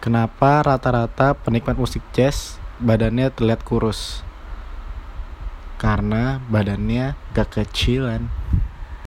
Kenapa rata-rata penikmat musik jazz badannya terlihat kurus? Karena badannya gak kecilan.